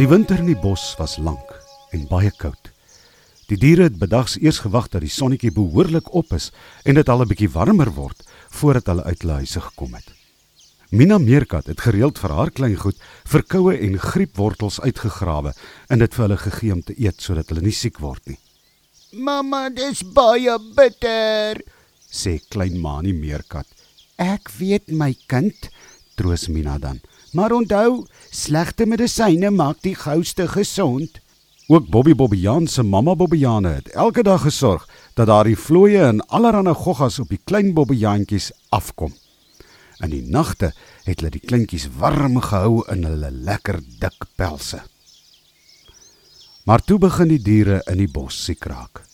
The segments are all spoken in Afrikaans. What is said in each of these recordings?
Die winter in die bos was lank en baie koud. Die diere het bedags eers gewag dat die sonnetjie behoorlik op is en dit al 'n bietjie warmer word voordat hulle uit hulle huise gekom het. Mina Meerkat het gereeld vir haar kleingoed verkoue en griepwortels uitgegrawe en dit vir hulle gegee om te eet sodat hulle nie siek word nie. Mamma, dis baie bitter, sê klein Mani Meerkat. Ek weet my kind, troos Mina dan. Maar onthou, slegte medisyne maak die gouste gesond. Ook Bobby Bobbejaan se mamma Bobbejane het elke dag gesorg dat daar die vlooie en allerlei goggas op die klein Bobbejaantjies afkom. In die nagte het hulle die kleintjies warm gehou in hulle lekker dik pelse. Maar toe begin die diere in die bos siek raak.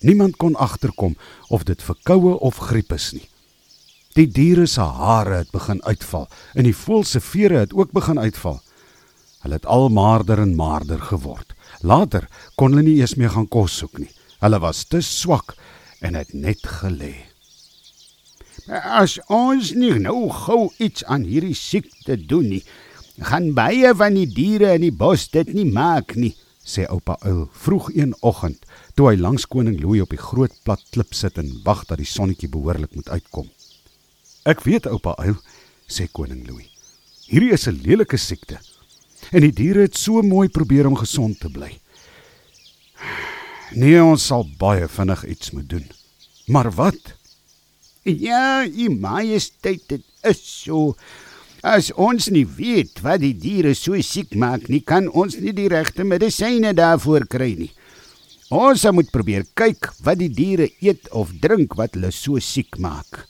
Niemand kon agterkom of dit verkoue of griep is nie. Die diere se hare het begin uitval en die voël se vere het ook begin uitval. Hulle het al maarder en maarder geword. Later kon hulle nie eens meer gaan kos soek nie. Hulle was te swak en het net gelê. As ons nie nou gou iets aan hierdie siekte doen nie, gaan baie van die diere in die bos dit nie maak nie, sê oupa Uil vroeg een oggend toe hy langs koning Louis op die groot plat klip sit en wag dat die sonnetjie behoorlik moet uitkom. Ek weet oupa Uil, sê koning Louis. Hierdie is 'n lelike siekte. En die diere het so mooi probeer om gesond te bly. Nee, ons sal baie vinnig iets moet doen. Maar wat? Ja, u majesteit, dit is so. As ons nie weet wat die diere so siek maak nie, kan ons nie die regte medisyne daarvoor kry nie. Ons moet probeer kyk wat die diere eet of drink wat hulle so siek maak.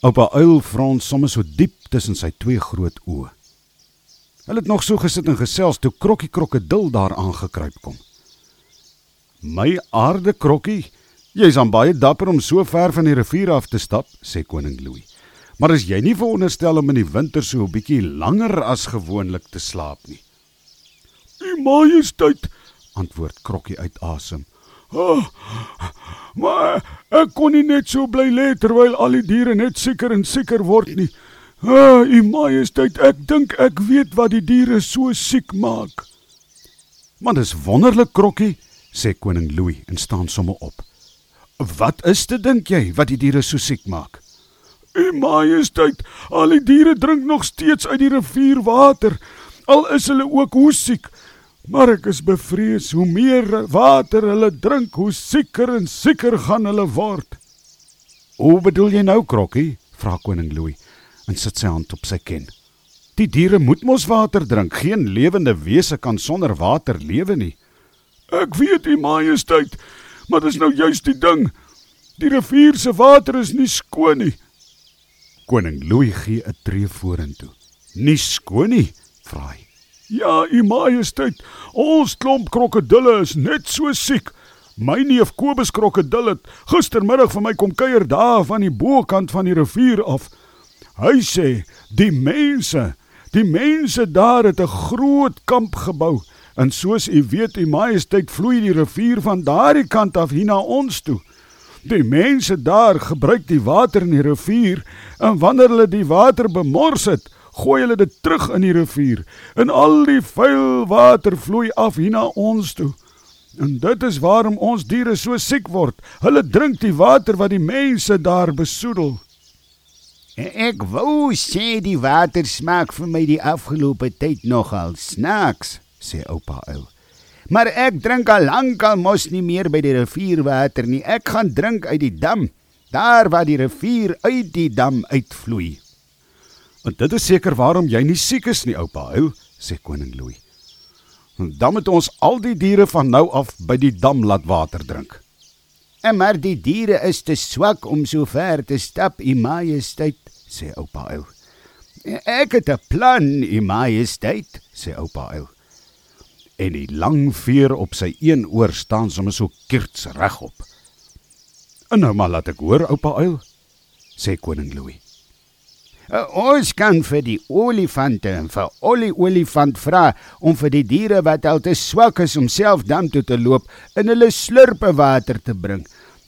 Oupa Uil frons sommer so diep tussen sy twee groot oë. Hulle het nog so gesit en gesels toe Krokkie Krokodil daar aangekruip kom. "My aarde Krokkie, jy's aan baie dapper om so ver van die rivier af te stap," sê koning Louis. "Maar is jy nie veronderstel om in die winter so 'n bietjie langer as gewoonlik te slaap nie?" "U majesteit," antwoord Krokkie uit asem. Oh, maar ek kon nie net so bly lê terwyl al die diere net seker en seker word nie. Ah, u majesteit, ek dink ek weet wat die diere so siek maak. Maar dis wonderlik, Krokkie, sê koning Louis en staan sommer op. Wat is dit dink jy wat die diere so siek maak? U majesteit, al die diere drink nog steeds uit die rivierwater. Al is hulle ook hoe siek, Maar ek is bevrees hoe meer water hulle drink, hoe sieker en sieker gaan hulle word. "Hoe bedoel jy nou, Krokkie?" vra koning Louis en sit sy hand op sy ken. "Die diere moet mos water drink. Geen lewende wese kan sonder water lewe nie." "Ek weet, u majesteit, maar dis nou juist die ding. Die rivier se water is nie skoon nie." Koning Louis gee 'n tree vorentoe. "Nie skoon nie?" vra hy. Ja, u majesteit, ons klomp krokodille is net so siek. My neef Kobus krokodil het gistermiddag vir my kom kuier daar van die bokant van die rivier af. Hy sê die mense, die mense daar het 'n groot kamp gebou en soos u weet, u majesteit vloei die rivier van daardie kant af hier na ons toe. Die mense daar gebruik die water in die rivier en wanneer hulle die water bemors het, gooi hulle dit terug in die rivier en al die vuil water vloei af hier na ons toe. En dit is waarom ons diere so siek word. Hulle drink die water wat die mense daar besoedel. Ek wou sê die water smaak vir my die afgelope tyd nogal snaaks, sê oupa Uil. Maar ek drink al lank al mos nie meer by die rivierwater nie. Ek gaan drink uit die dam, daar waar die rivier uit die dam uitvloei. Want dit is seker waarom jy nie siek is nie, oupa Huil, sê koning Louis. Dan moet ons al die diere van nou af by die dam laat water drink. En maar die diere is te swak om so ver te stap, u majesteit, sê oupa Huil. Ek het 'n plan, u majesteit, sê oupa Huil. En die lang veer op sy een oor staan sommer so kirts regop. En nou maar laat ek hoor, oupa Huil, sê koning Louis. Uh, ons kan vir die olifante en vir olie olifant vra om vir die diere wat al te swak is om self dam toe te loop in hulle slurpe water te bring.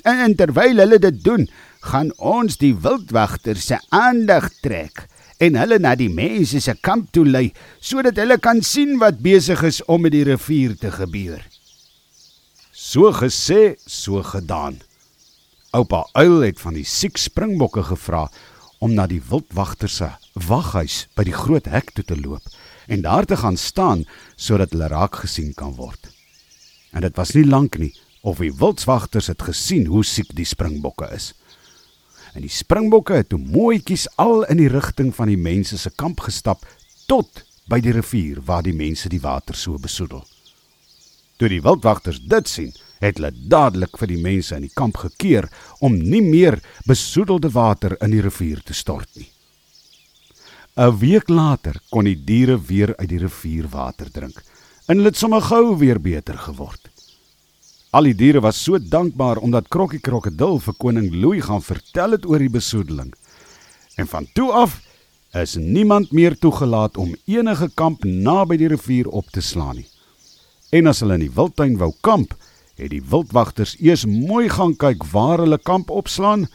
En, en terwyl hulle dit doen, gaan ons die wildwagter se aandag trek en hulle na die mense se kamp toe lei sodat hulle kan sien wat besig is om met die rivier te gebeur. So gesê, so gedaan. Oupa Uil het van die siek springbokke gevra om na die wildwagter se waghuis by die groot hek toe te loop en daar te gaan staan sodat hulle raak gesien kan word. En dit was nie lank nie of die wildswagters het gesien hoe siek die springbokke is. En die springbokke het toe mooietjies al in die rigting van die mense se kamp gestap tot by die rivier waar die mense die water so besoedel. Toe die wildwagters dit sien, het hulle dadelik vir die mense in die kamp gekeer om nie meer besoedelde water in die rivier te stort nie. 'n Week later kon die diere weer uit die rivierwater drink en hulle het sommer gou weer beter geword. Al die diere was so dankbaar omdat Krokkie Krokodil vir koning Louis gaan vertel het oor die besoedeling. En van toe af is niemand meer toegelaat om enige kamp naby die rivier op te slaan nie. En as hulle in die wildtuin wou kamp, het die wildwagters eers mooi gaan kyk waar hulle kamp opslaan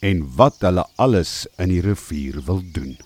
en wat hulle alles in die rivier wil doen.